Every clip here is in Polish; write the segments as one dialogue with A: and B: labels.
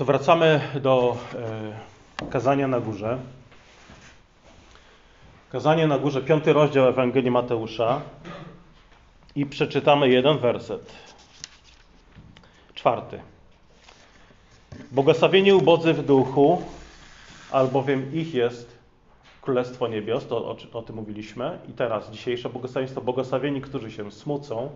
A: To wracamy do e, kazania na górze. Kazanie na górze, piąty rozdział Ewangelii Mateusza i przeczytamy jeden werset. Czwarty. Błogosławieni ubodzy w duchu, albowiem ich jest Królestwo Niebios, to o, o tym mówiliśmy. I teraz dzisiejsze błogosławieństwo, błogosławieni, którzy się smucą,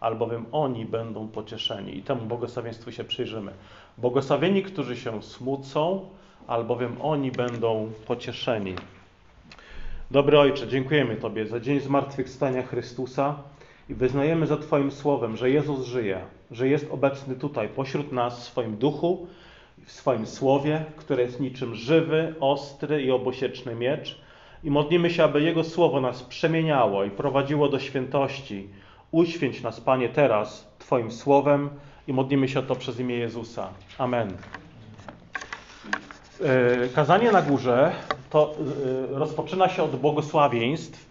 A: albowiem oni będą pocieszeni. I temu błogosławieństwu się przyjrzymy. Błogosławieni, którzy się smucą, albowiem oni będą pocieszeni. Dobry Ojcze, dziękujemy Tobie za dzień zmartwychwstania Chrystusa i wyznajemy za Twoim słowem, że Jezus żyje, że jest obecny tutaj pośród nas w swoim duchu, w swoim słowie, które jest niczym żywy, ostry i obosieczny miecz. I modlimy się, aby Jego słowo nas przemieniało i prowadziło do świętości. Uświęć nas, Panie, teraz Twoim słowem i modlimy się o to przez imię Jezusa. Amen. E, Kazanie na górze to e, rozpoczyna się od błogosławieństw.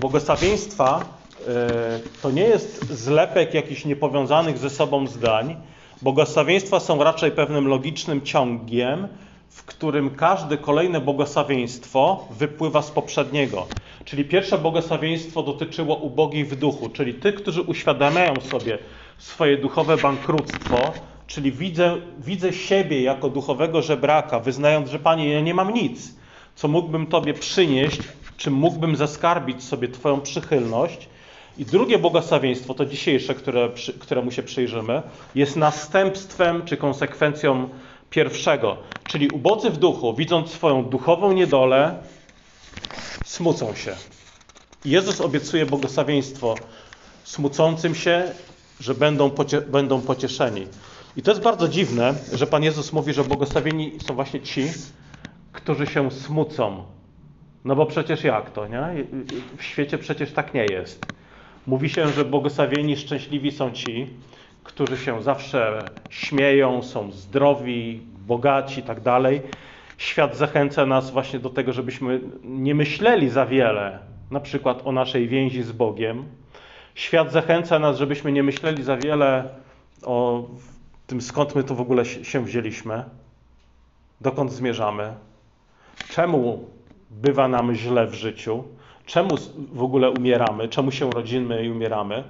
A: Błogosławieństwa e, to nie jest zlepek jakichś niepowiązanych ze sobą zdań. Błogosławieństwa są raczej pewnym logicznym ciągiem, w którym każde kolejne błogosławieństwo wypływa z poprzedniego. Czyli pierwsze błogosławieństwo dotyczyło ubogich w duchu, czyli tych, którzy uświadamiają sobie swoje duchowe bankructwo, czyli widzę, widzę siebie jako duchowego żebraka, wyznając, że Panie, ja nie mam nic, co mógłbym Tobie przynieść, czym mógłbym zaskarbić sobie Twoją przychylność. I drugie błogosławieństwo, to dzisiejsze, które, któremu się przyjrzymy, jest następstwem czy konsekwencją pierwszego. Czyli ubodzy w duchu, widząc swoją duchową niedolę, smucą się. Jezus obiecuje błogosławieństwo smucącym się, że będą, pocie będą pocieszeni. I to jest bardzo dziwne, że Pan Jezus mówi, że błogosławieni są właśnie ci, którzy się smucą. No bo przecież jak to, nie? W świecie przecież tak nie jest. Mówi się, że błogosławieni, szczęśliwi są ci, którzy się zawsze śmieją, są zdrowi, bogaci i tak dalej. Świat zachęca nas właśnie do tego, żebyśmy nie myśleli za wiele, na przykład o naszej więzi z Bogiem. Świat zachęca nas, żebyśmy nie myśleli za wiele o tym, skąd my tu w ogóle się wzięliśmy, dokąd zmierzamy, czemu bywa nam źle w życiu, czemu w ogóle umieramy, czemu się rodzimy i umieramy.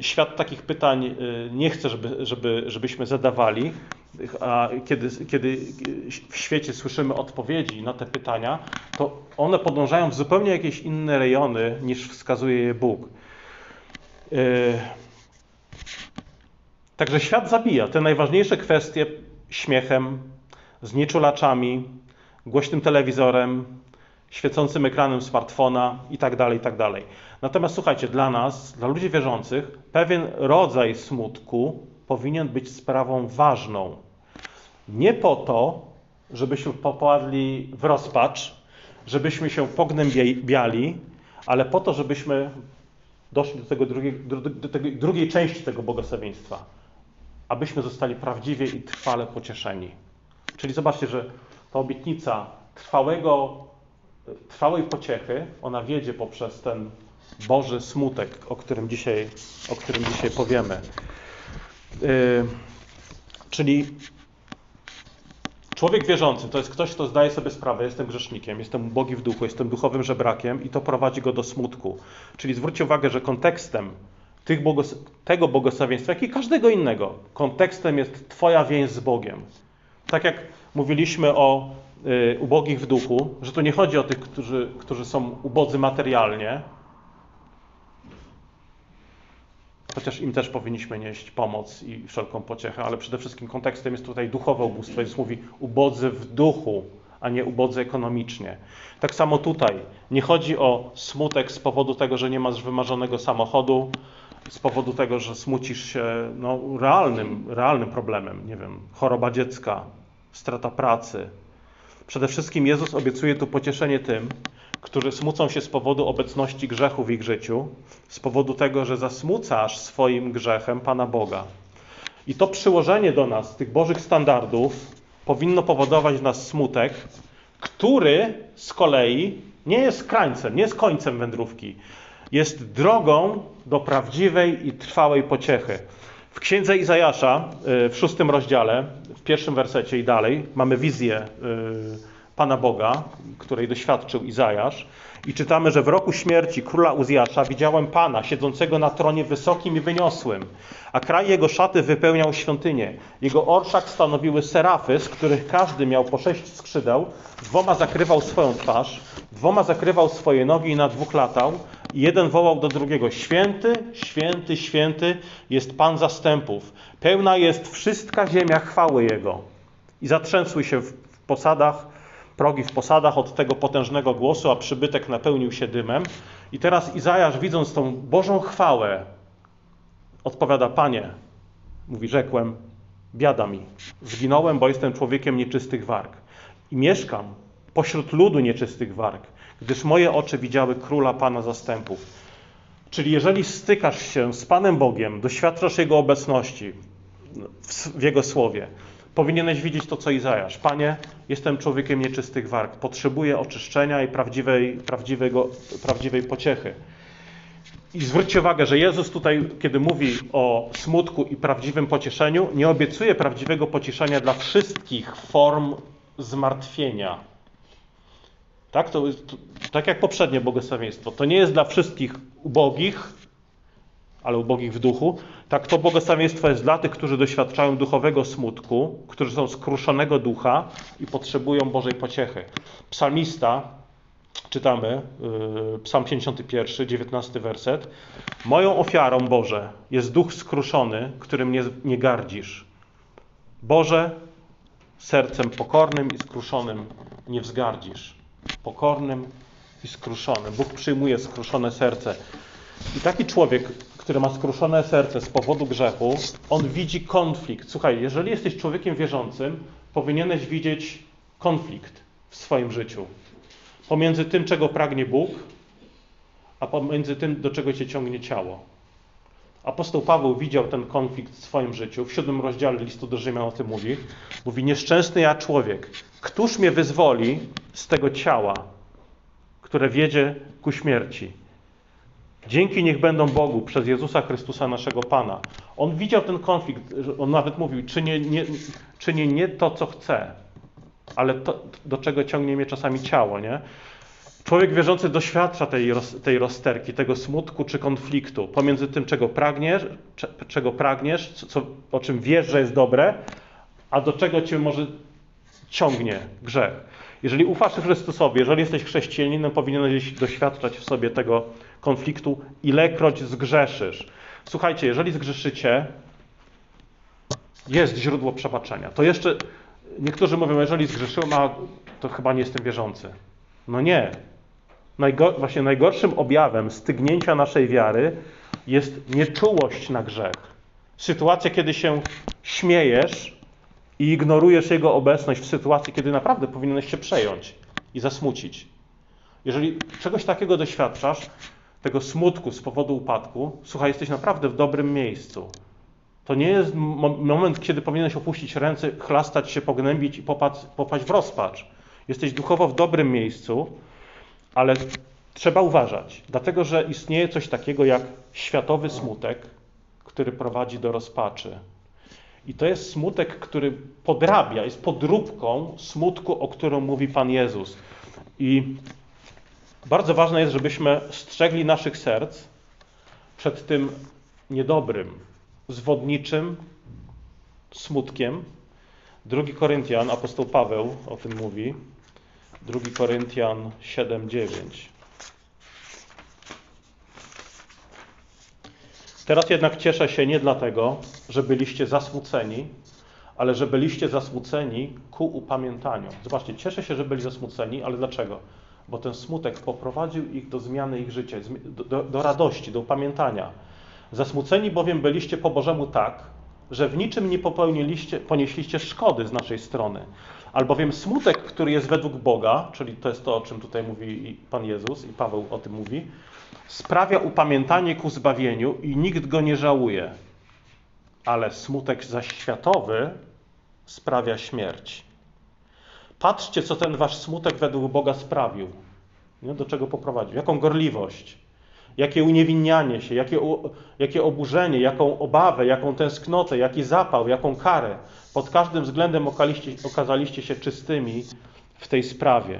A: Świat takich pytań y, nie chce, żeby, żeby, żebyśmy zadawali, a kiedy, kiedy w świecie słyszymy odpowiedzi na te pytania, to one podążają w zupełnie jakieś inne rejony niż wskazuje je Bóg. Y, także świat zabija te najważniejsze kwestie śmiechem, znieczulaczami, głośnym telewizorem, świecącym ekranem smartfona itd., tak itd. Natomiast słuchajcie, dla nas, dla ludzi wierzących, pewien rodzaj smutku powinien być sprawą ważną. Nie po to, żebyśmy popadli w rozpacz, żebyśmy się pognębiali, ale po to, żebyśmy doszli do, tego drugiej, do tej drugiej części tego błogosławieństwa, abyśmy zostali prawdziwie i trwale pocieszeni. Czyli zobaczcie, że ta obietnica trwałego trwałej pociechy, ona wiedzie poprzez ten Boży smutek, o którym dzisiaj, o którym dzisiaj powiemy. Yy, czyli człowiek wierzący to jest ktoś, kto zdaje sobie sprawę, jestem grzesznikiem, jestem ubogi w duchu, jestem duchowym żebrakiem i to prowadzi go do smutku. Czyli zwróćcie uwagę, że kontekstem błogos tego błogosławieństwa, jak i każdego innego, kontekstem jest Twoja więź z Bogiem. Tak jak mówiliśmy o Y, ubogich w duchu, że tu nie chodzi o tych, którzy, którzy są ubodzy materialnie, chociaż im też powinniśmy nieść pomoc i wszelką pociechę, ale przede wszystkim kontekstem jest tutaj duchowe ubóstwo. Jezus mówi ubodzy w duchu, a nie ubodzy ekonomicznie. Tak samo tutaj. Nie chodzi o smutek z powodu tego, że nie masz wymarzonego samochodu, z powodu tego, że smucisz się no, realnym, realnym problemem, nie wiem, choroba dziecka, strata pracy, Przede wszystkim Jezus obiecuje tu pocieszenie tym, którzy smucą się z powodu obecności grzechu w ich życiu, z powodu tego, że zasmucasz swoim grzechem Pana Boga. I to przyłożenie do nas tych Bożych standardów powinno powodować nas smutek, który z kolei nie jest krańcem, nie jest końcem wędrówki. Jest drogą do prawdziwej i trwałej pociechy. W księdze Izajasza y, w szóstym rozdziale, w pierwszym wersecie i dalej, mamy wizję y, Pana Boga, której doświadczył Izajasz. I czytamy, że w roku śmierci króla Uzjasza widziałem Pana siedzącego na tronie wysokim i wyniosłym, a kraj jego szaty wypełniał świątynię. Jego orszak stanowiły serafy, z których każdy miał po sześć skrzydeł, dwoma zakrywał swoją twarz, dwoma zakrywał swoje nogi i na dwóch latał. I jeden wołał do drugiego: Święty, święty, święty jest Pan zastępów. Pełna jest wszystka ziemia chwały Jego. I zatrzęsły się w posadach progi w posadach od tego potężnego głosu, a przybytek napełnił się dymem. I teraz Izajasz, widząc tą Bożą chwałę, odpowiada: Panie, mówi, rzekłem, biada mi. Zginąłem, bo jestem człowiekiem nieczystych warg. I mieszkam pośród ludu nieczystych warg, gdyż moje oczy widziały króla Pana zastępów. Czyli jeżeli stykasz się z Panem Bogiem, doświadczasz Jego obecności w Jego słowie, Powinieneś widzieć to, co Izajasz. Panie, jestem człowiekiem nieczystych warg. Potrzebuję oczyszczenia i prawdziwej, prawdziwego, prawdziwej pociechy. I zwróćcie uwagę, że Jezus tutaj, kiedy mówi o smutku i prawdziwym pocieszeniu, nie obiecuje prawdziwego pocieszenia dla wszystkich form zmartwienia. Tak, to, to, tak jak poprzednie błogosławieństwo. To nie jest dla wszystkich ubogich, ale ubogich w duchu, tak to błogosławieństwo jest dla tych, którzy doświadczają duchowego smutku, którzy są skruszonego ducha i potrzebują Bożej pociechy. Psalmista, czytamy, yy, Psalm 51, 19 werset. Moją ofiarą, Boże, jest duch skruszony, którym nie, nie gardzisz. Boże, sercem pokornym i skruszonym nie wzgardzisz. Pokornym i skruszonym. Bóg przyjmuje skruszone serce. I taki człowiek, który ma skruszone serce z powodu grzechu, on widzi konflikt. Słuchaj, jeżeli jesteś człowiekiem wierzącym, powinieneś widzieć konflikt w swoim życiu. Pomiędzy tym, czego pragnie Bóg, a pomiędzy tym, do czego cię ciągnie ciało. Apostoł Paweł widział ten konflikt w swoim życiu. W siódmym rozdziale listu do Rzymian o tym mówi. Mówi, nieszczęsny ja człowiek, któż mnie wyzwoli z tego ciała, które wiedzie ku śmierci? Dzięki niech będą Bogu przez Jezusa Chrystusa naszego Pana. On widział ten konflikt, on nawet mówił, czynię nie, czynię nie to, co chcę, ale to, do czego ciągnie mnie czasami ciało, nie? Człowiek wierzący doświadcza tej, tej rozterki, tego smutku czy konfliktu pomiędzy tym, czego pragniesz, czego pragniesz co, o czym wiesz, że jest dobre, a do czego cię może ciągnie grzech. Jeżeli ufasz Chrystusowi, jeżeli jesteś chrześcijaninem, powinieneś doświadczać w sobie tego konfliktu, ilekroć zgrzeszysz. Słuchajcie, jeżeli zgrzeszycie, jest źródło przebaczenia. To jeszcze niektórzy mówią, jeżeli zgrzeszyłem, a to chyba nie jestem wierzący. No nie. Najgo właśnie najgorszym objawem stygnięcia naszej wiary jest nieczułość na grzech. Sytuacja, kiedy się śmiejesz i ignorujesz Jego obecność w sytuacji, kiedy naprawdę powinieneś się przejąć i zasmucić. Jeżeli czegoś takiego doświadczasz, tego smutku z powodu upadku, słuchaj, jesteś naprawdę w dobrym miejscu. To nie jest moment, kiedy powinieneś opuścić ręce, chlastać się, pognębić i popaść, popaść w rozpacz. Jesteś duchowo w dobrym miejscu, ale trzeba uważać, dlatego że istnieje coś takiego jak światowy smutek, który prowadzi do rozpaczy. I to jest smutek, który podrabia, jest podróbką smutku, o którym mówi Pan Jezus. I bardzo ważne jest, żebyśmy strzegli naszych serc przed tym niedobrym, zwodniczym smutkiem. Drugi Koryntian, apostoł Paweł o tym mówi. Drugi Koryntian 7:9. Teraz jednak cieszę się nie dlatego, że byliście zasmuceni, ale że byliście zasmuceni ku upamiętaniu. Zobaczcie, cieszę się, że byli zasmuceni, ale dlaczego? Bo ten smutek poprowadził ich do zmiany ich życia, do, do radości, do upamiętania. Zasmuceni bowiem byliście po Bożemu tak, że w niczym nie popełniliście, ponieśliście szkody z naszej strony. Albowiem smutek, który jest według Boga, czyli to jest to, o czym tutaj mówi Pan Jezus i Paweł o tym mówi, sprawia upamiętanie ku zbawieniu i nikt go nie żałuje. Ale smutek zaś światowy sprawia śmierć. Patrzcie, co ten wasz smutek według Boga sprawił. Nie? Do czego poprowadził? Jaką gorliwość? jakie uniewinnianie się, jakie, jakie oburzenie, jaką obawę, jaką tęsknotę, jaki zapał, jaką karę. Pod każdym względem okaliście, okazaliście się czystymi w tej sprawie.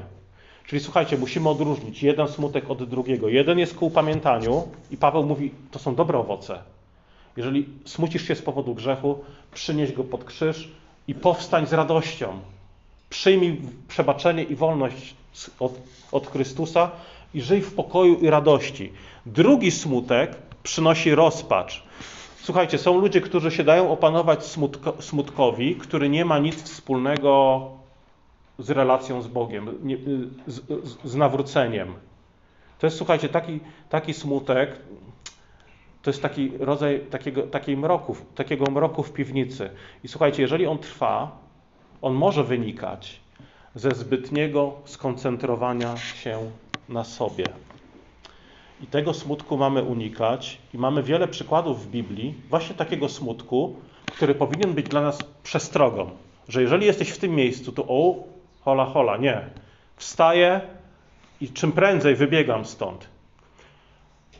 A: Czyli słuchajcie, musimy odróżnić jeden smutek od drugiego. Jeden jest ku upamiętaniu i Paweł mówi, to są dobre owoce. Jeżeli smucisz się z powodu grzechu, przynieś go pod krzyż i powstań z radością. Przyjmij przebaczenie i wolność od, od Chrystusa i żyj w pokoju i radości. Drugi smutek przynosi rozpacz. Słuchajcie, są ludzie, którzy się dają opanować smutko, smutkowi, który nie ma nic wspólnego z relacją z Bogiem, nie, z, z, nawróceniem. To jest, słuchajcie, taki, taki smutek, to jest taki rodzaj takiego, takiej takiego mroku w piwnicy. I słuchajcie, jeżeli on trwa, on może wynikać ze zbytniego skoncentrowania się na sobie. I tego smutku mamy unikać, i mamy wiele przykładów w Biblii, właśnie takiego smutku, który powinien być dla nas przestrogą, że jeżeli jesteś w tym miejscu, to o, hola, hola, nie. Wstaję i czym prędzej wybiegam stąd.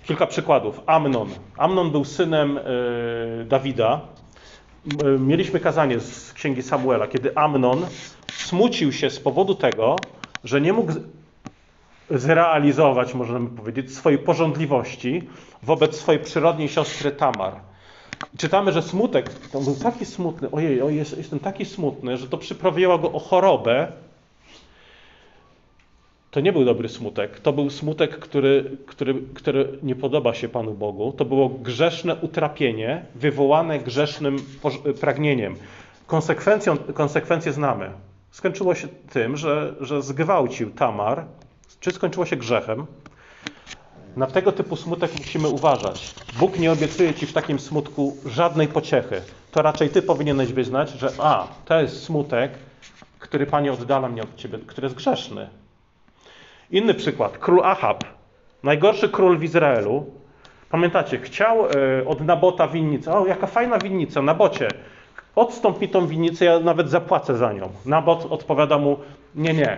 A: Kilka przykładów. Amnon. Amnon był synem y, Dawida. Mieliśmy kazanie z księgi Samuela, kiedy Amnon smucił się z powodu tego, że nie mógł zrealizować, możemy powiedzieć, swojej porządliwości wobec swojej przyrodniej siostry Tamar. czytamy, że smutek, to był taki smutny, ojej, ojej jestem taki smutny, że to przyprawiło go o chorobę. To nie był dobry smutek. To był smutek, który, który, który nie podoba się Panu Bogu. To było grzeszne utrapienie wywołane grzesznym pragnieniem. Konsekwencją, konsekwencje znamy. Skończyło się tym, że, że zgwałcił Tamar, czy skończyło się grzechem. Na tego typu smutek musimy uważać. Bóg nie obiecuje ci w takim smutku żadnej pociechy. To raczej ty powinieneś wyznać, że a, to jest smutek, który Panie oddala mnie od ciebie, który jest grzeszny. Inny przykład. Król Ahab, najgorszy król w Izraelu. Pamiętacie, chciał e, od Nabota winnicę. O, jaka fajna winnica, Nabocie. Odstąp mi tą winnicę, ja nawet zapłacę za nią. Nabot odpowiada mu, nie, nie,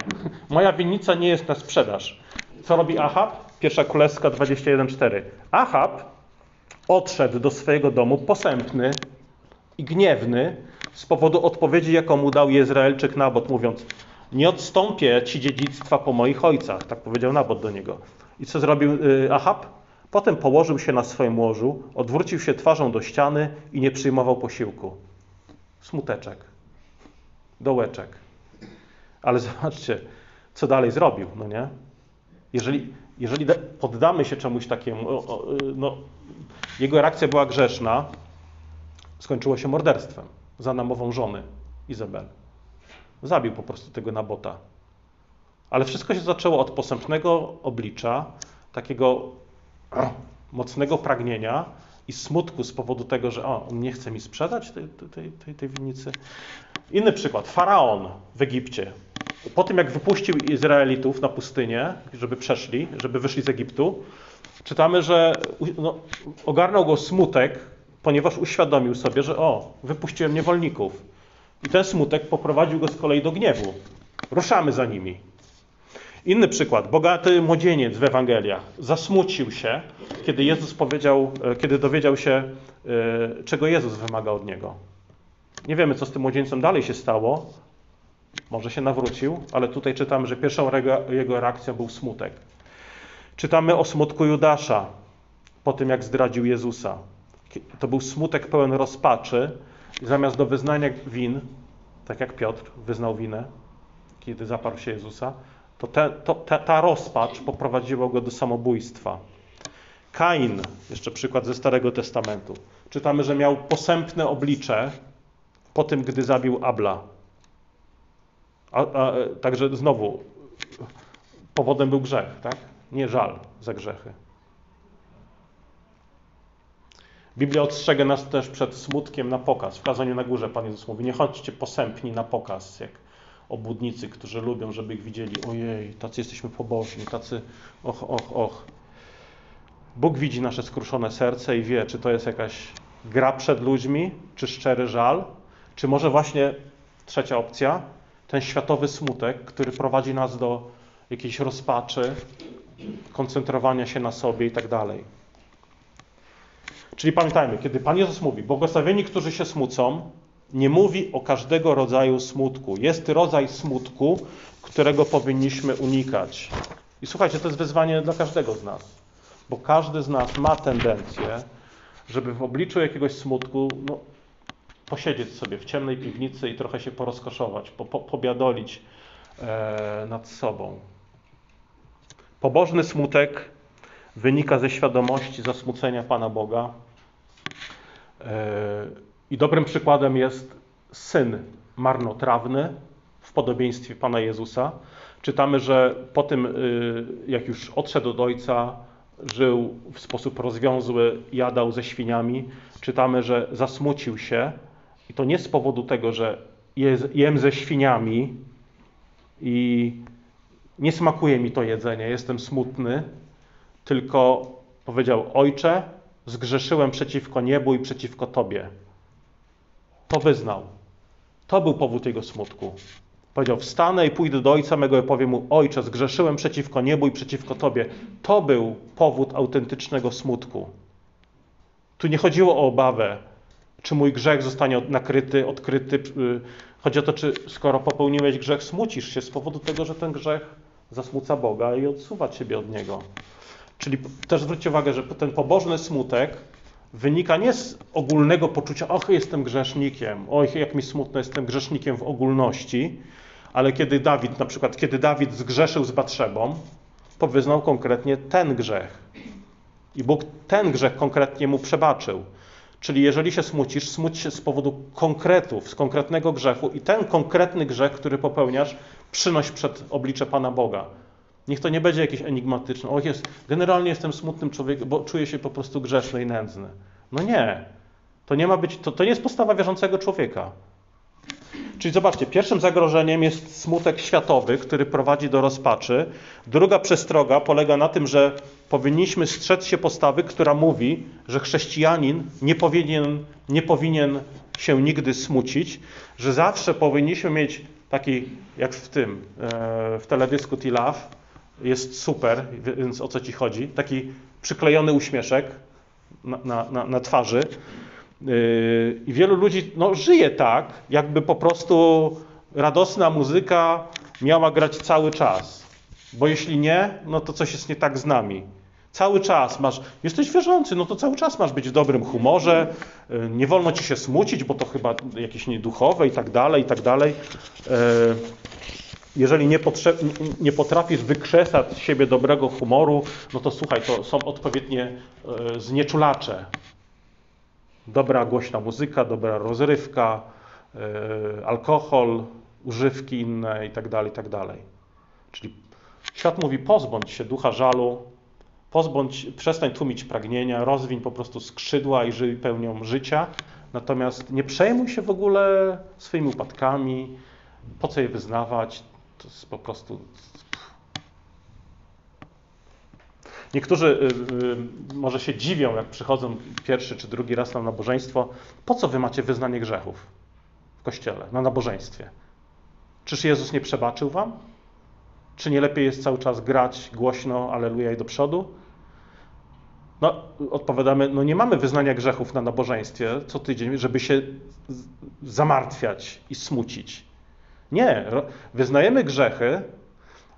A: moja winnica nie jest na sprzedaż. Co robi Ahab? Pierwsza Królewska 21.4. Ahab odszedł do swojego domu posępny i gniewny z powodu odpowiedzi, jaką mu dał Jezraelczyk Nabot, mówiąc, nie odstąpię ci dziedzictwa po moich ojcach. Tak powiedział Nabot do niego. I co zrobił y, Ahab? Potem położył się na swoim łożu, odwrócił się twarzą do ściany i nie przyjmował posiłku smuteczek, dołeczek. Ale zobaczcie, co dalej zrobił, no nie? Jeżeli, jeżeli poddamy się czemuś takiemu, no, jego reakcja była grzeszna, skończyło się morderstwem za namową żony Izabel. Zabił po prostu tego Nabota. Ale wszystko się zaczęło od posępnego oblicza, takiego mocnego pragnienia, i smutku z powodu tego, że o, on nie chce mi sprzedać tej, tej, tej, tej winnicy. Inny przykład. Faraon w Egipcie. Po tym, jak wypuścił Izraelitów na pustynię, żeby przeszli, żeby wyszli z Egiptu, czytamy, że no, ogarnął go smutek, ponieważ uświadomił sobie, że o, wypuściłem niewolników. I ten smutek poprowadził go z kolei do gniewu. Ruszamy za nimi. Inny przykład. Bogaty młodzieniec w Ewangeliach zasmucił się, kiedy Jezus powiedział, e, kiedy dowiedział się, e, czego Jezus wymaga od niego. Nie wiemy, co z tym młodzieńcem dalej się stało. Może się nawrócił, ale tutaj czytamy, że pierwszą jego reakcją był smutek. Czytamy o smutku Judasza po tym, jak zdradził Jezusa. To był smutek pełen rozpaczy. Zamiast do wyznania win, tak jak Piotr wyznał winę, kiedy zaparł się Jezusa, to, te, to te, ta rozpacz poprowadziła go do samobójstwa. Kain, jeszcze przykład ze Starego Testamentu. Czytamy, że miał posępne oblicze po tym, gdy zabił Abla. A, a, także znowu, powodem był grzech, tak? Nie żal za grzechy. Biblia ostrzega nas też przed smutkiem na pokaz. W kazaniu na górze Pan Jezus mówi, nie chodźcie posępni na pokaz, jak obłudnicy, którzy lubią, żeby ich widzieli. Ojej, tacy jesteśmy pobożni, tacy och, och, och. Bóg widzi nasze skruszone serce i wie, czy to jest jakaś gra przed ludźmi, czy szczery żal, czy może właśnie trzecia opcja, ten światowy smutek, który prowadzi nas do jakiejś rozpaczy, koncentrowania się na sobie i tak dalej. Czyli pamiętajmy, kiedy Pan Jezus mówi, błogosławieni, którzy się smucą, nie mówi o każdego rodzaju smutku. Jest rodzaj smutku, którego powinniśmy unikać. I słuchajcie, to jest wyzwanie dla każdego z nas, bo każdy z nas ma tendencję, żeby w obliczu jakiegoś smutku no, posiedzieć sobie w ciemnej piwnicy i trochę się porozkoszować, po, po, pobiadolić e, nad sobą. Pobożny smutek wynika ze świadomości zasmucenia Pana Boga. E, I dobrym przykładem jest syn marnotrawny w podobieństwie Pana Jezusa. Czytamy, że po tym, y, jak już odszedł od ojca, żył w sposób rozwiązły, jadał ze świniami. Czytamy, że zasmucił się i to nie z powodu tego, że jem ze świniami i nie smakuje mi to jedzenie, jestem smutny, tylko powiedział: Ojcze, zgrzeszyłem przeciwko niebu i przeciwko Tobie. To wyznał. To był powód jego smutku. Powiedział: Wstanę i pójdę do ojca mego i powiem mu: Ojcze, zgrzeszyłem przeciwko niebu i przeciwko Tobie. To był powód autentycznego smutku. Tu nie chodziło o obawę, czy mój grzech zostanie nakryty, odkryty. Y, chodzi o to, czy skoro popełniłeś grzech, smucisz się z powodu tego, że ten grzech zasmuca Boga i odsuwa ciebie od Niego. Czyli też zwróćcie uwagę, że ten pobożny smutek wynika nie z ogólnego poczucia, och, jestem grzesznikiem, oj, jak mi smutno, jestem grzesznikiem w ogólności, ale kiedy Dawid, na przykład, kiedy Dawid zgrzeszył z Batrzebą, to wyznał konkretnie ten grzech. I Bóg ten grzech konkretnie mu przebaczył. Czyli jeżeli się smucisz, smuć się z powodu konkretów, z konkretnego grzechu i ten konkretny grzech, który popełniasz, przynoś przed oblicze Pana Boga. Niech to nie będzie jakieś enigmatyczne. O, jest, generalnie jestem smutnym człowiekiem, bo czuję się po prostu grzeszny i nędzny. No nie. To nie ma być, to, to nie jest postawa wierzącego człowieka. Czyli zobaczcie, pierwszym zagrożeniem jest smutek światowy, który prowadzi do rozpaczy. Druga przestroga polega na tym, że powinniśmy strzec się postawy, która mówi, że chrześcijanin nie powinien, nie powinien się nigdy smucić, że zawsze powinniśmy mieć taki, jak w tym, e, w teledysku T-Love, jest super, więc o co ci chodzi? Taki przyklejony uśmieszek na, na, na, twarzy. Yy, I wielu ludzi no, żyje tak, jakby po prostu radosna muzyka miała grać cały czas. Bo jeśli nie, no to coś jest nie tak z nami. Cały czas masz, jesteś wierzący, no to cały czas masz być w dobrym humorze, yy, nie wolno ci się smucić, bo to chyba jakieś nieduchowe i tak dalej, i tak dalej. Yy, jeżeli nie, nie, potrafisz wykrzesać z siebie dobrego humoru, no to słuchaj, to są odpowiednie znieczulacze, dobra głośna muzyka, dobra rozrywka, yy, alkohol, używki inne itd., tak itd. Tak Czyli świat mówi pozbądź się ducha żalu, pozbądź, przestań tłumić pragnienia, rozwiń po prostu skrzydła i żyj pełnią życia, natomiast nie przejmuj się w ogóle swoimi upadkami, po co je wyznawać, to jest po prostu Niektórzy y, y, może się dziwią, jak przychodzą pierwszy czy drugi raz na nabożeństwo. Po co wy macie wyznanie grzechów w kościele, na nabożeństwie? Czyż Jezus nie przebaczył wam? Czy nie lepiej jest cały czas grać głośno, aleluja i do przodu? No, odpowiadamy, no nie mamy wyznania grzechów na nabożeństwie co tydzień, żeby się zamartwiać i smucić. Nie, wyznajemy grzechy,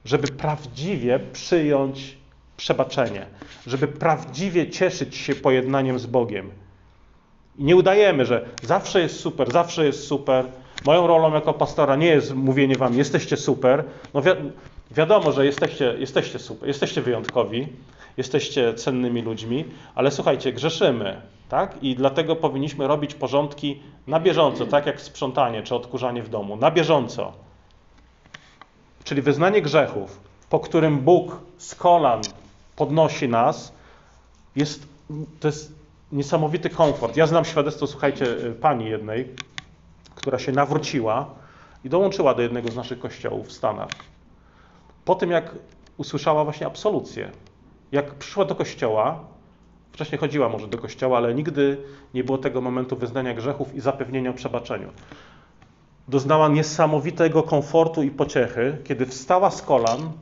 A: żeby prawdziwie przyjąć przebaczenie, żeby prawdziwie cieszyć się pojednaniem z Bogiem. I nie udajemy, że zawsze jest super, zawsze jest super. Moją rolą jako pastora nie jest mówienie wam, jesteście super. No wi wiadomo, że jesteście, jesteście super, jesteście wyjątkowi, jesteście cennymi ludźmi, ale słuchajcie, grzeszymy, tak? I dlatego powinniśmy robić porządki na bieżąco, tak jak sprzątanie czy odkurzanie w domu, na bieżąco. Czyli wyznanie grzechów, po którym Bóg z kolan podnosi nas, jest, to jest niesamowity komfort. Ja znam świadectwo, słuchajcie, pani jednej, która się nawróciła i dołączyła do jednego z naszych kościołów w Stanach. Po tym, jak usłyszała właśnie absolucję, jak przyszła do kościoła, wcześniej chodziła może do kościoła, ale nigdy nie było tego momentu wyznania grzechów i zapewnienia przebaczeniu. Doznała niesamowitego komfortu i pociechy, kiedy wstała z kolan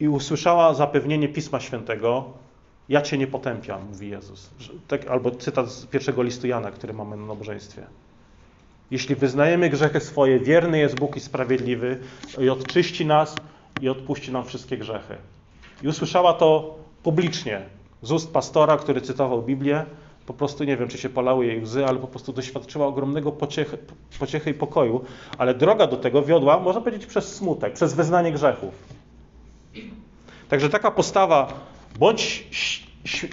A: i usłyszała zapewnienie Pisma Świętego, ja Cię nie potępiam, mówi Jezus. Tak, albo cytat z pierwszego listu Jana, który mamy na nabożeństwie. Jeśli wyznajemy grzechy swoje, wierny jest Bóg i sprawiedliwy i odczyści nas i odpuści nam wszystkie grzechy. I usłyszała to publicznie z ust pastora, który cytował Biblię. Po prostu nie wiem, czy się palały jej łzy, ale po prostu doświadczyła ogromnego pociechy, pociechy i pokoju. Ale droga do tego wiodła, można powiedzieć, przez smutek, przez wyznanie grzechów. Także taka postawa, bądź,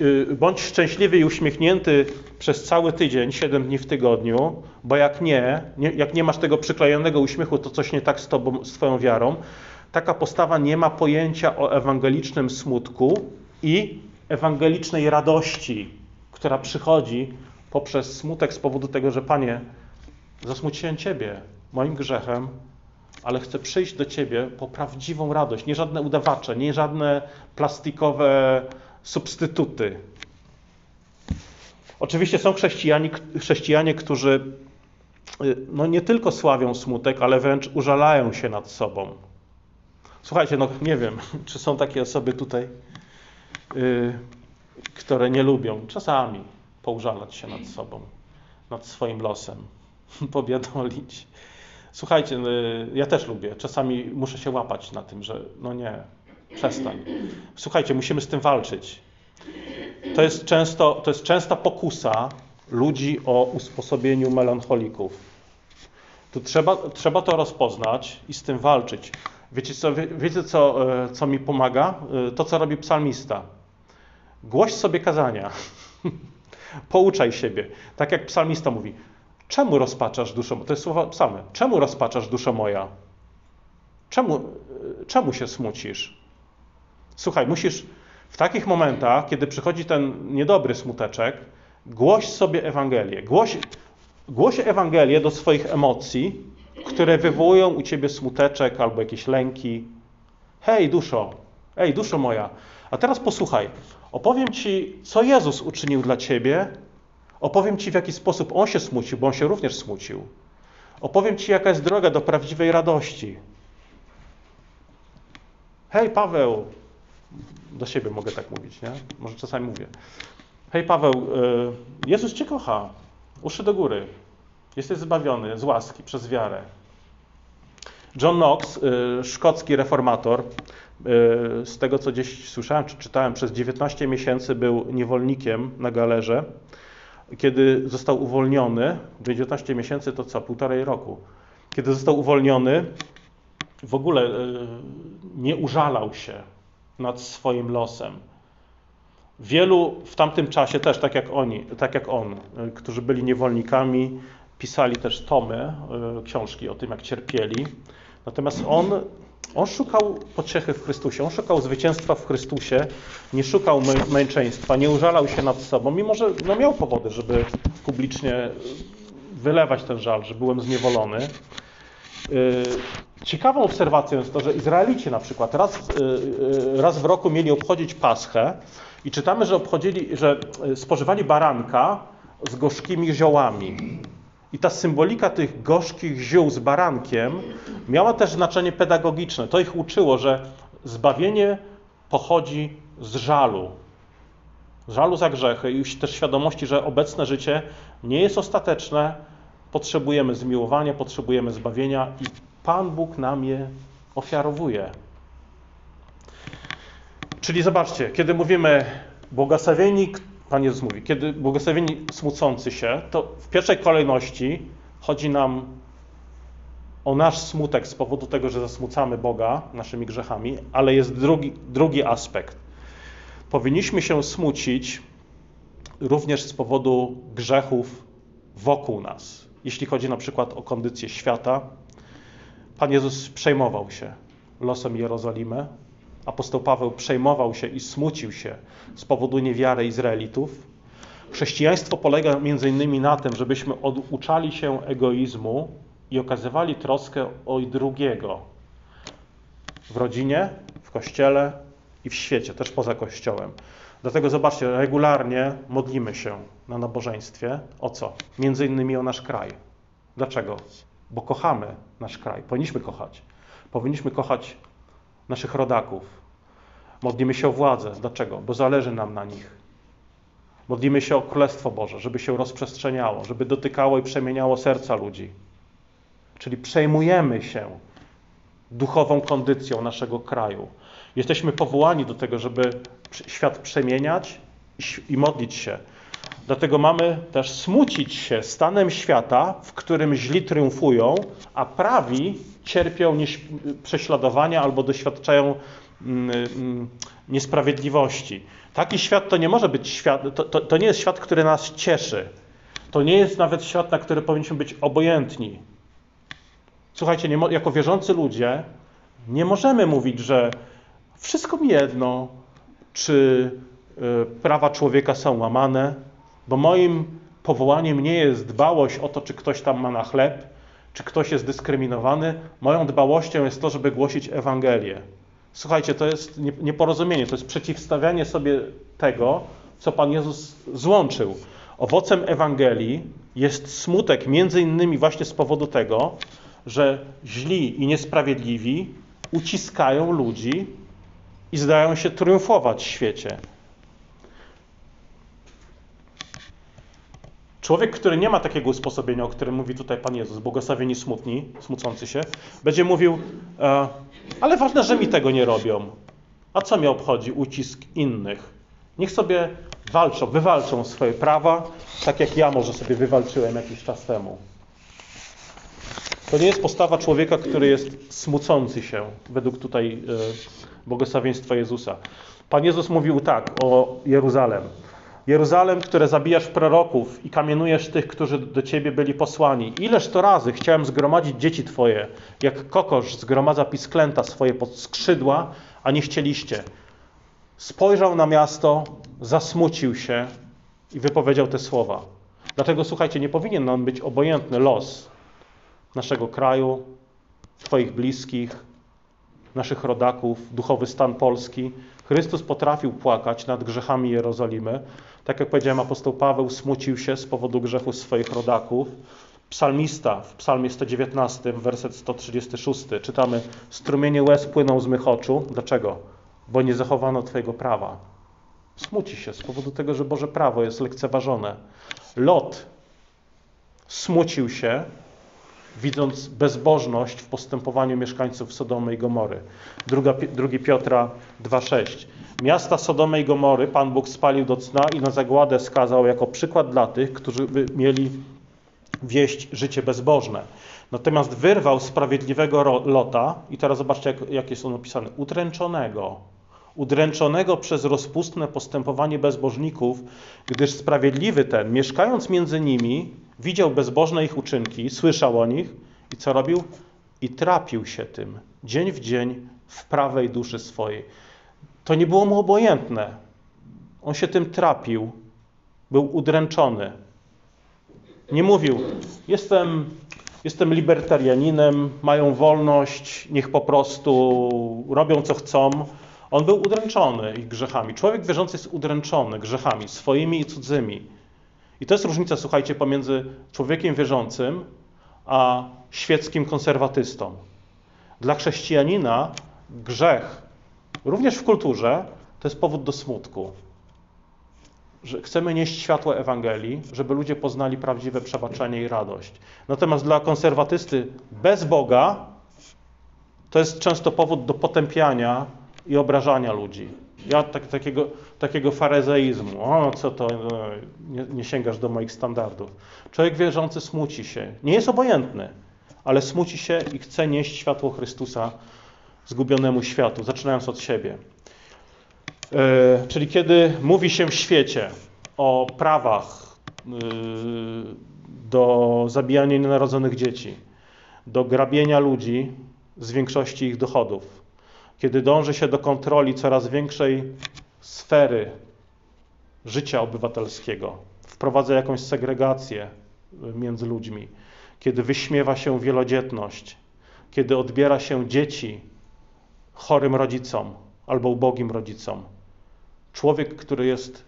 A: y, bądź szczęśliwy i uśmiechnięty przez cały tydzień, 7 dni w tygodniu, bo jak nie, nie, jak nie masz tego przyklejonego uśmiechu, to coś nie tak z tobą, z twoją wiarą. Taka postawa nie ma pojęcia o ewangelicznym smutku i ewangelicznej radości, która przychodzi poprzez smutek z powodu tego, że Panie, zasmuciłem Ciebie moim grzechem, ale chcę przyjść do Ciebie po prawdziwą radość, nie żadne udawacze, nie żadne plastikowe substytuty. Oczywiście są chrześcijanie, chrześcijanie którzy y, no nie tylko sławią smutek, ale wręcz użalają się nad sobą. Słuchajcie, no nie wiem, czy są takie osoby tutaj, które nie lubią czasami poużalać się nad sobą, nad swoim losem, pobiadolić. Słuchajcie, yy, ja też lubię. Czasami muszę się łapać na tym, że no nie, przestań. Słuchajcie, musimy z tym walczyć. To jest, często, to jest częsta pokusa ludzi o usposobieniu melancholików. Tu trzeba, trzeba to rozpoznać i z tym walczyć. Wiecie, co, wiecie co, e, co mi pomaga? E, to, co robi psalmista. Głoś sobie kazania. Pouczaj siebie. Tak jak psalmista mówi. Czemu rozpaczasz duszę? To jest słowa psalmy. Czemu rozpaczasz dusza moja? Czemu, czemu się smucisz? Słuchaj, musisz w takich momentach, kiedy przychodzi ten niedobry smuteczek, głoś sobie Ewangelię. Głoś, głoś Ewangelię do swoich emocji, które wywołują u ciebie smuteczek albo jakieś lęki. Hej, duszo, ej, duszo moja. A teraz posłuchaj. Opowiem ci, co Jezus uczynił dla ciebie. Opowiem ci, w jaki sposób on się smucił, bo on się również smucił. Opowiem ci, jaka jest droga do prawdziwej radości. Hej, Paweł. Do siebie mogę tak mówić, nie? Może czasami mówię. Hej, Paweł, y, Jezus cię kocha. Uszy do góry. Jesteś zbawiony z łaski przez wiarę. John Knox, y, szkocki reformator, z tego co gdzieś słyszałem czy czytałem, przez 19 miesięcy był niewolnikiem na galerze. Kiedy został uwolniony, 19 miesięcy to co, półtorej roku. Kiedy został uwolniony, w ogóle y, nie użalał się nad swoim losem. Wielu w tamtym czasie też, tak jak oni, tak jak on, którzy byli niewolnikami, pisali też tomy, książki o tym, jak cierpieli. Natomiast on, on szukał pociechy w Chrystusie, on szukał zwycięstwa w Chrystusie, nie szukał męczeństwa, nie użalał się nad sobą, mimo że no, miał powody, żeby publicznie wylewać ten żal, że byłem zniewolony. Y, ciekawą obserwacją jest to, że Izraelici na przykład raz, y, y, raz w roku mieli obchodzić Paschę i czytamy, że obchodzili, że spożywali baranka z gorzkimi ziołami. I ta symbolika tych gorzkich ziół z barankiem miała też znaczenie pedagogiczne. To ich uczyło, że zbawienie pochodzi z żalu. Żalu za grzechy i też świadomości, że obecne życie nie jest ostateczne. Potrzebujemy zmiłowania, potrzebujemy zbawienia i Pan Bóg nam je ofiarowuje. Czyli zobaczcie, kiedy mówimy błogosławieni, Pan Jezus mówi, kiedy błogosławieni smucący się, to w pierwszej kolejności chodzi nam o nasz smutek z powodu tego, że zasmucamy Boga naszymi grzechami, ale jest drugi, drugi aspekt. Powinniśmy się smucić również z powodu grzechów wokół nas. Jeśli chodzi na przykład o kondycję świata, Pan Jezus przejmował się losem Jerozolimy, apostoł Paweł przejmował się i smucił się z powodu niewiary Izraelitów. Chrześcijaństwo polega między innymi na tym, żebyśmy oduczali się egoizmu i okazywali troskę o drugiego w rodzinie, w kościele i w świecie, też poza kościołem. Dlatego zobaczcie, regularnie modlimy się na nabożeństwie o co? Między innymi o nasz kraj. Dlaczego? Bo kochamy nasz kraj. Powinniśmy kochać. Powinniśmy kochać naszych rodaków. Modlimy się o władzę. Dlaczego? Bo zależy nam na nich. Modlimy się o Królestwo Boże, żeby się rozprzestrzeniało, żeby dotykało i przemieniało serca ludzi. Czyli przejmujemy się duchową kondycją naszego kraju. Jesteśmy powołani do tego, żeby świat przemieniać i modlić się. Dlatego mamy też smucić się stanem świata, w którym źli triumfują, a prawi cierpią prześladowania albo doświadczają niesprawiedliwości. Taki świat to nie może być świat, to, to, to nie jest świat, który nas cieszy. To nie jest nawet świat, na który powinniśmy być obojętni. Słuchajcie, jako wierzący ludzie nie możemy mówić, że wszystko mi jedno, czy y, prawa człowieka są łamane, bo moim powołaniem nie jest dbałość o to, czy ktoś tam ma na chleb, czy ktoś jest dyskryminowany. Moją dbałością jest to, żeby głosić Ewangelię. Słuchajcie, to jest nieporozumienie, to jest przeciwstawianie sobie tego, co Pan Jezus złączył. Owocem Ewangelii jest smutek, między innymi właśnie z powodu tego, że źli i niesprawiedliwi uciskają ludzi i zdają się triumfować w świecie. Człowiek, który nie ma takiego usposobienia, o którym mówi tutaj Pan Jezus, błogosławieni smutni, smucący się, będzie mówił, e, ale ważne, że mi tego nie robią. A co mnie obchodzi ucisk innych? Niech sobie walczą, wywalczą swoje prawa, tak jak ja może sobie wywalczyłem jakiś czas temu. To nie jest postawa człowieka, który jest smucący się, według tutaj e, błogosławieństwa Jezusa. Pan Jezus mówił tak o Jeruzalem. Jeruzalem, które zabijasz proroków i kamienujesz tych, którzy do ciebie byli posłani. Ileż to razy chciałem zgromadzić dzieci twoje, jak kokosz zgromadza pisklęta swoje pod skrzydła, a nie chcieliście. Spojrzał na miasto, zasmucił się i wypowiedział te słowa. Dlatego słuchajcie, nie powinien nam być obojętny los naszego kraju, Twoich bliskich, naszych rodaków, duchowy stan Polski. Chrystus potrafił płakać nad grzechami Jerozolimy. Tak jak powiedziałem, apostoł Paweł smucił się z powodu grzechu swoich rodaków. Psalmista w psalmie 119, werset 136 czytamy Strumienie łez płyną z mych oczu. Dlaczego? Bo nie zachowano Twojego prawa. Smuci się z powodu tego, że Boże prawo jest lekceważone. Lot smucił się widząc bezbożność w postępowaniu mieszkańców Sodomy i Gomory. Druga, 2 Piotra 2,6. Miasta Sodomy i Gomory Pan Bóg spalił do cna i na zagładę skazał jako przykład dla tych, którzy mieli wieść życie bezbożne. Natomiast wyrwał sprawiedliwego Lota, i teraz zobaczcie, jak, jak jest on opisany, utręczonego, udręczonego przez rozpustne postępowanie bezbożników, gdyż sprawiedliwy ten, mieszkając między nimi, widział bezbożne ich uczynki, słyszał o nich i co robił? I trapił się tym dzień w dzień w prawej duszy swojej. To nie było mu obojętne. On się tym trapił, był udręczony. Nie mówił, jestem, jestem libertarianinem, mają wolność, niech po prostu robią co chcą. On był udręczony ich grzechami. Człowiek wierzący jest udręczony grzechami swoimi i cudzymi. I to jest różnica, słuchajcie, pomiędzy człowiekiem wierzącym a świeckim konserwatystą. Dla chrześcijanina grzech, również w kulturze, to jest powód do smutku. Że chcemy nieść światło Ewangelii, żeby ludzie poznali prawdziwe przebaczenie i radość. Natomiast dla konserwatysty bez Boga to jest często powód do potępiania i obrażania ludzi. Ja tak, takiego, takiego farezeizmu, o co to, no, nie, nie sięgasz do moich standardów. Człowiek wierzący smuci się. Nie jest obojętny, ale smuci się i chce nieść światło Chrystusa zgubionemu światu, zaczynając od siebie. Yy, czyli kiedy mówi się w świecie o prawach yy, do zabijania nienarodzonych dzieci, do grabienia ludzi z większości ich dochodów, kiedy dąży się do kontroli coraz większej sfery życia obywatelskiego, wprowadza jakąś segregację między ludźmi, kiedy wyśmiewa się wielodzietność, kiedy odbiera się dzieci chorym rodzicom albo ubogim rodzicom. Człowiek, który jest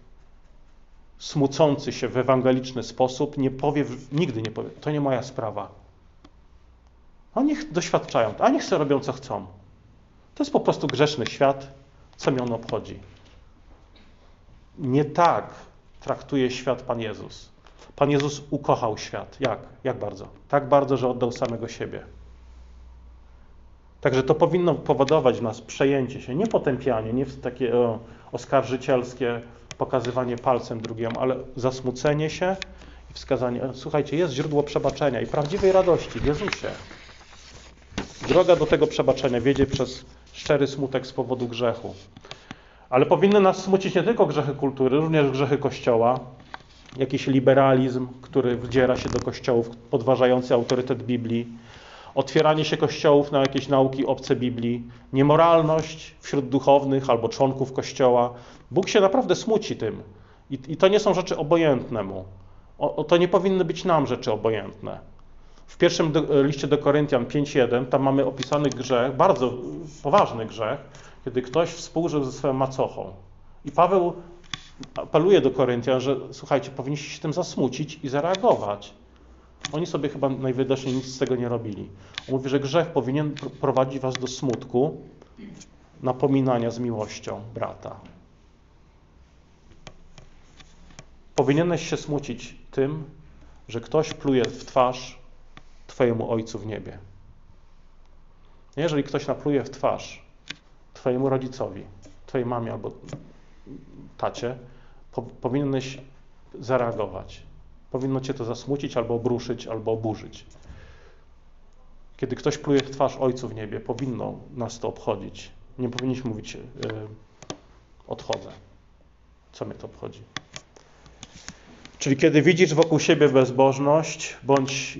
A: smucący się w ewangeliczny sposób, nie powie, nigdy nie powie, to nie moja sprawa. Oni doświadczają, a niech sobie robią co chcą. To jest po prostu grzeszny świat. Co mnie on obchodzi? Nie tak traktuje świat Pan Jezus. Pan Jezus ukochał świat. Jak? Jak bardzo? Tak bardzo, że oddał samego siebie. Także to powinno powodować w nas przejęcie się, nie potępianie, nie takie o, oskarżycielskie pokazywanie palcem drugiemu, ale zasmucenie się i wskazanie, słuchajcie, jest źródło przebaczenia i prawdziwej radości w Jezusie. Droga do tego przebaczenia wiedzie przez szczery smutek z powodu grzechu. Ale powinny nas smucić nie tylko grzechy kultury, również grzechy Kościoła, jakiś liberalizm, który wdziera się do kościołów, podważający autorytet Biblii, otwieranie się kościołów na jakieś nauki obce Biblii, niemoralność wśród duchownych albo członków kościoła. Bóg się naprawdę smuci tym. I, to nie są rzeczy obojętne mu. O, to nie powinny być nam rzeczy obojętne. W pierwszym do, liście do Koryntian 5.1 tam mamy opisany grzech, bardzo poważny grzech, kiedy ktoś współżył ze swoją macochą. I Paweł apeluje do Koryntian, że słuchajcie, powinniście się tym zasmucić i zareagować. Oni sobie chyba najwyraźniej nic z tego nie robili. On mówi, że grzech powinien prowadzić was do smutku, napominania z miłością brata. Powinieneś się smucić tym, że ktoś pluje w twarz Twojemu Ojcu w niebie. Jeżeli ktoś napluje w twarz Twojemu rodzicowi, Twojej mamie albo tacie, po, powinieneś zareagować. Powinno cię to zasmucić, albo obruszyć, albo oburzyć. Kiedy ktoś pluje w twarz Ojcu w niebie, powinno nas to obchodzić. Nie powinniśmy mówić, yy, odchodzę. Co mnie to obchodzi? Czyli kiedy widzisz wokół siebie bezbożność, bądź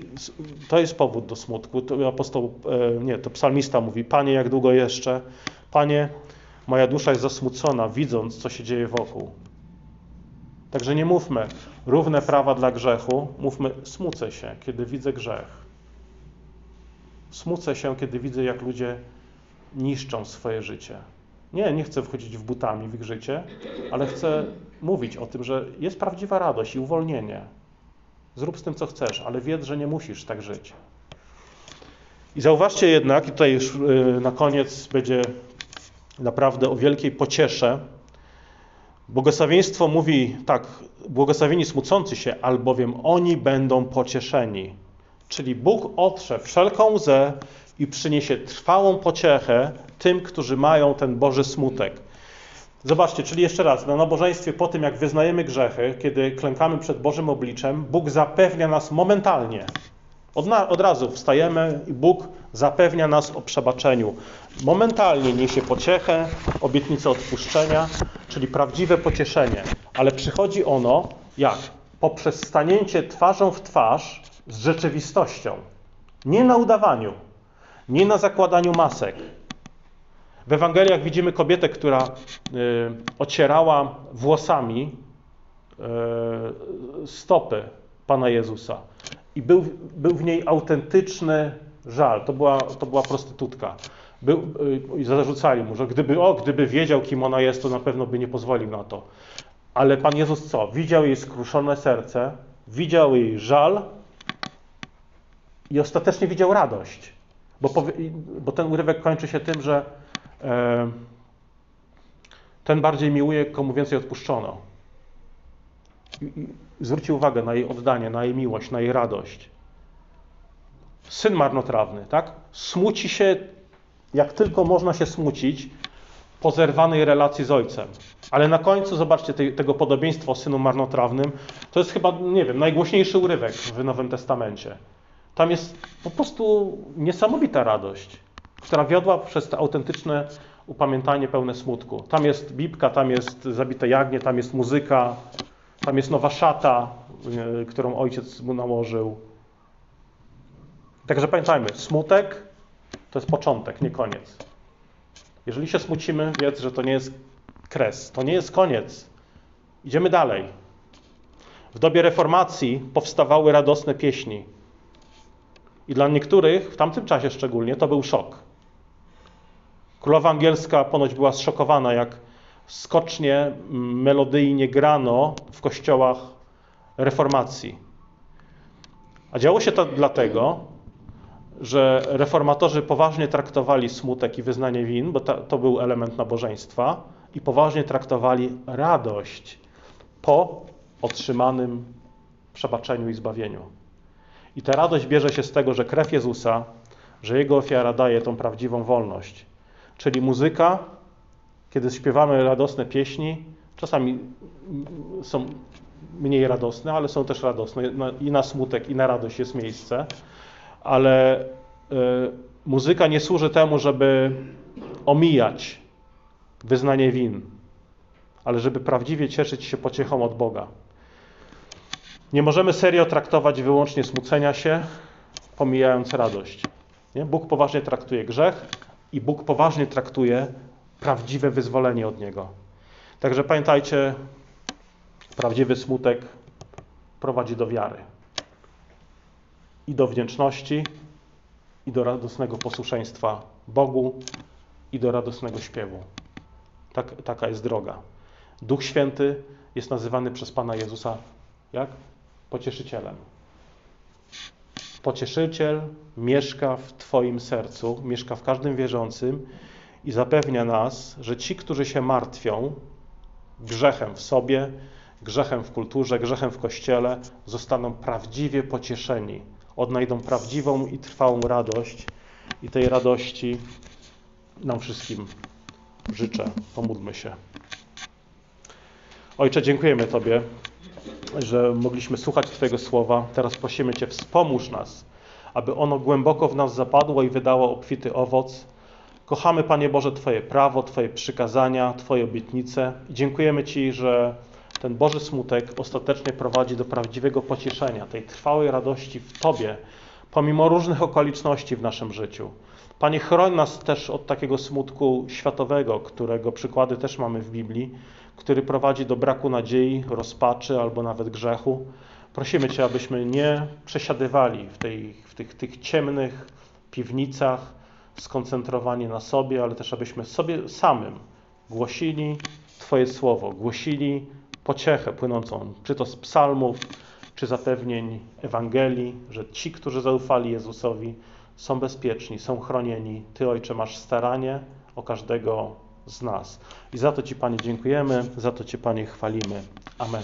A: to jest powód do smutku. To apostoł, e, nie, to psalmista mówi: Panie, jak długo jeszcze? Panie, moja dusza jest zasmucona, widząc, co się dzieje wokół. Także nie mówmy równe prawa dla grzechu, mówmy smucę się, kiedy widzę grzech. Smucę się, kiedy widzę, jak ludzie niszczą swoje życie. Nie, nie chcę wchodzić w butami w ich życie, ale chcę mówić o tym, że jest prawdziwa radość i uwolnienie. Zrób z tym, co chcesz, ale wiedz, że nie musisz tak żyć. I zauważcie jednak, i tutaj już y, na koniec będzie naprawdę o wielkiej pociesze. Błogosławieństwo mówi tak, błogosławieni smucący się, albowiem oni będą pocieszeni. Czyli Bóg otrze wszelką łzę i przyniesie trwałą pociechę tym, którzy mają ten Boży smutek. Zobaczcie, czyli jeszcze raz, na nabożeństwie po tym, jak wyznajemy grzechy, kiedy klękamy przed Bożym obliczem, Bóg zapewnia nas momentalnie. Od, na, od razu wstajemy i Bóg zapewnia nas o przebaczeniu. Momentalnie niesie pociechę, obietnicę odpuszczenia, czyli prawdziwe pocieszenie. Ale przychodzi ono jak? Poprzez stanięcie twarzą w twarz z rzeczywistością. Nie na udawaniu, nie na zakładaniu masek. W Ewangeliach widzimy kobietę, która y, ocierała włosami y, stopy Pana Jezusa. I był, był w niej autentyczny żal. To była, to była prostytutka. Był, y, zarzucali mu, że gdyby, o, gdyby wiedział, kim ona jest, to na pewno by nie pozwolił na to. Ale Pan Jezus co? Widział jej skruszone serce, widział jej żal i ostatecznie widział radość. Bo, bo ten urywek kończy się tym, że e, ten bardziej miłuje, komu więcej odpuszczono. Zwróci uwagę na jej oddanie, na jej miłość, na jej radość. Syn marnotrawny, tak? Smuci się, jak tylko można się smucić, po zerwanej relacji z ojcem. Ale na końcu, zobaczcie, tej, tego podobieństwa o synu marnotrawnym, to jest chyba, nie wiem, najgłośniejszy urywek w Nowym Testamencie. Tam jest po prostu niesamowita radość, która wiodła przez to autentyczne upamiętanie pełne smutku. Tam jest bibka, tam jest zabite jagnię, tam jest muzyka, tam jest nowa szata, e, którą ojciec mu nałożył. Także pamiętajmy, smutek to jest początek, nie koniec. Jeżeli się smucimy, wiedz, że to nie jest kres, to nie jest koniec. Idziemy dalej. W dobie reformacji powstawały radosne pieśni. I dla niektórych, w tamtym czasie szczególnie, to był szok. Królowa angielska ponoć była zszokowana, jak skocznie, melodyjnie grano w kościołach reformacji. A działo się to dlatego, że reformatorzy poważnie traktowali smutek i wyznanie win, bo to był element nabożeństwa, i poważnie traktowali radość po otrzymanym przebaczeniu i zbawieniu. I ta radość bierze się z tego, że krew Jezusa, że Jego ofiara daje tą prawdziwą wolność. Czyli muzyka, kiedy śpiewamy radosne pieśni, czasami są mniej radosne, ale są też radosne. I na smutek, i na radość jest miejsce. Ale y, muzyka nie służy temu, żeby omijać wyznanie win, ale żeby prawdziwie cieszyć się pociechą od Boga. Nie możemy serio traktować wyłącznie smucenia się, pomijając radość. Nie? Bóg poważnie traktuje grzech i Bóg poważnie traktuje prawdziwe wyzwolenie od niego. Także pamiętajcie, prawdziwy smutek prowadzi do wiary i do wdzięczności, i do radosnego posłuszeństwa Bogu, i do radosnego śpiewu. Tak, taka jest droga. Duch Święty jest nazywany przez Pana Jezusa jak? Pocieszycielem. Pocieszyciel mieszka w Twoim sercu, mieszka w każdym wierzącym i zapewnia nas, że ci, którzy się martwią grzechem w sobie, grzechem w kulturze, grzechem w kościele, zostaną prawdziwie pocieszeni, odnajdą prawdziwą i trwałą radość i tej radości nam wszystkim życzę. Pomódlmy się. Ojcze, dziękujemy Tobie, że mogliśmy słuchać Twojego słowa. Teraz prosimy Cię, wspomóż nas, aby ono głęboko w nas zapadło i wydało obfity owoc. Kochamy, Panie Boże, Twoje prawo, Twoje przykazania, Twoje obietnice. I dziękujemy Ci, że ten Boży smutek ostatecznie prowadzi do prawdziwego pocieszenia, tej trwałej radości w Tobie, pomimo różnych okoliczności w naszym życiu. Panie, chroń nas też od takiego smutku światowego, którego przykłady też mamy w Biblii, który prowadzi do braku nadziei, rozpaczy albo nawet grzechu. Prosimy Cię, abyśmy nie przesiadywali w, tej, w tych, tych ciemnych piwnicach, skoncentrowani na sobie, ale też abyśmy sobie samym głosili Twoje słowo, głosili pociechę płynącą, czy to z psalmów, czy zapewnień Ewangelii, że ci, którzy zaufali Jezusowi, są bezpieczni, są chronieni. Ty, Ojcze, masz staranie o każdego z nas. I za to Ci, Panie, dziękujemy, za to Cię, Panie, chwalimy. Amen.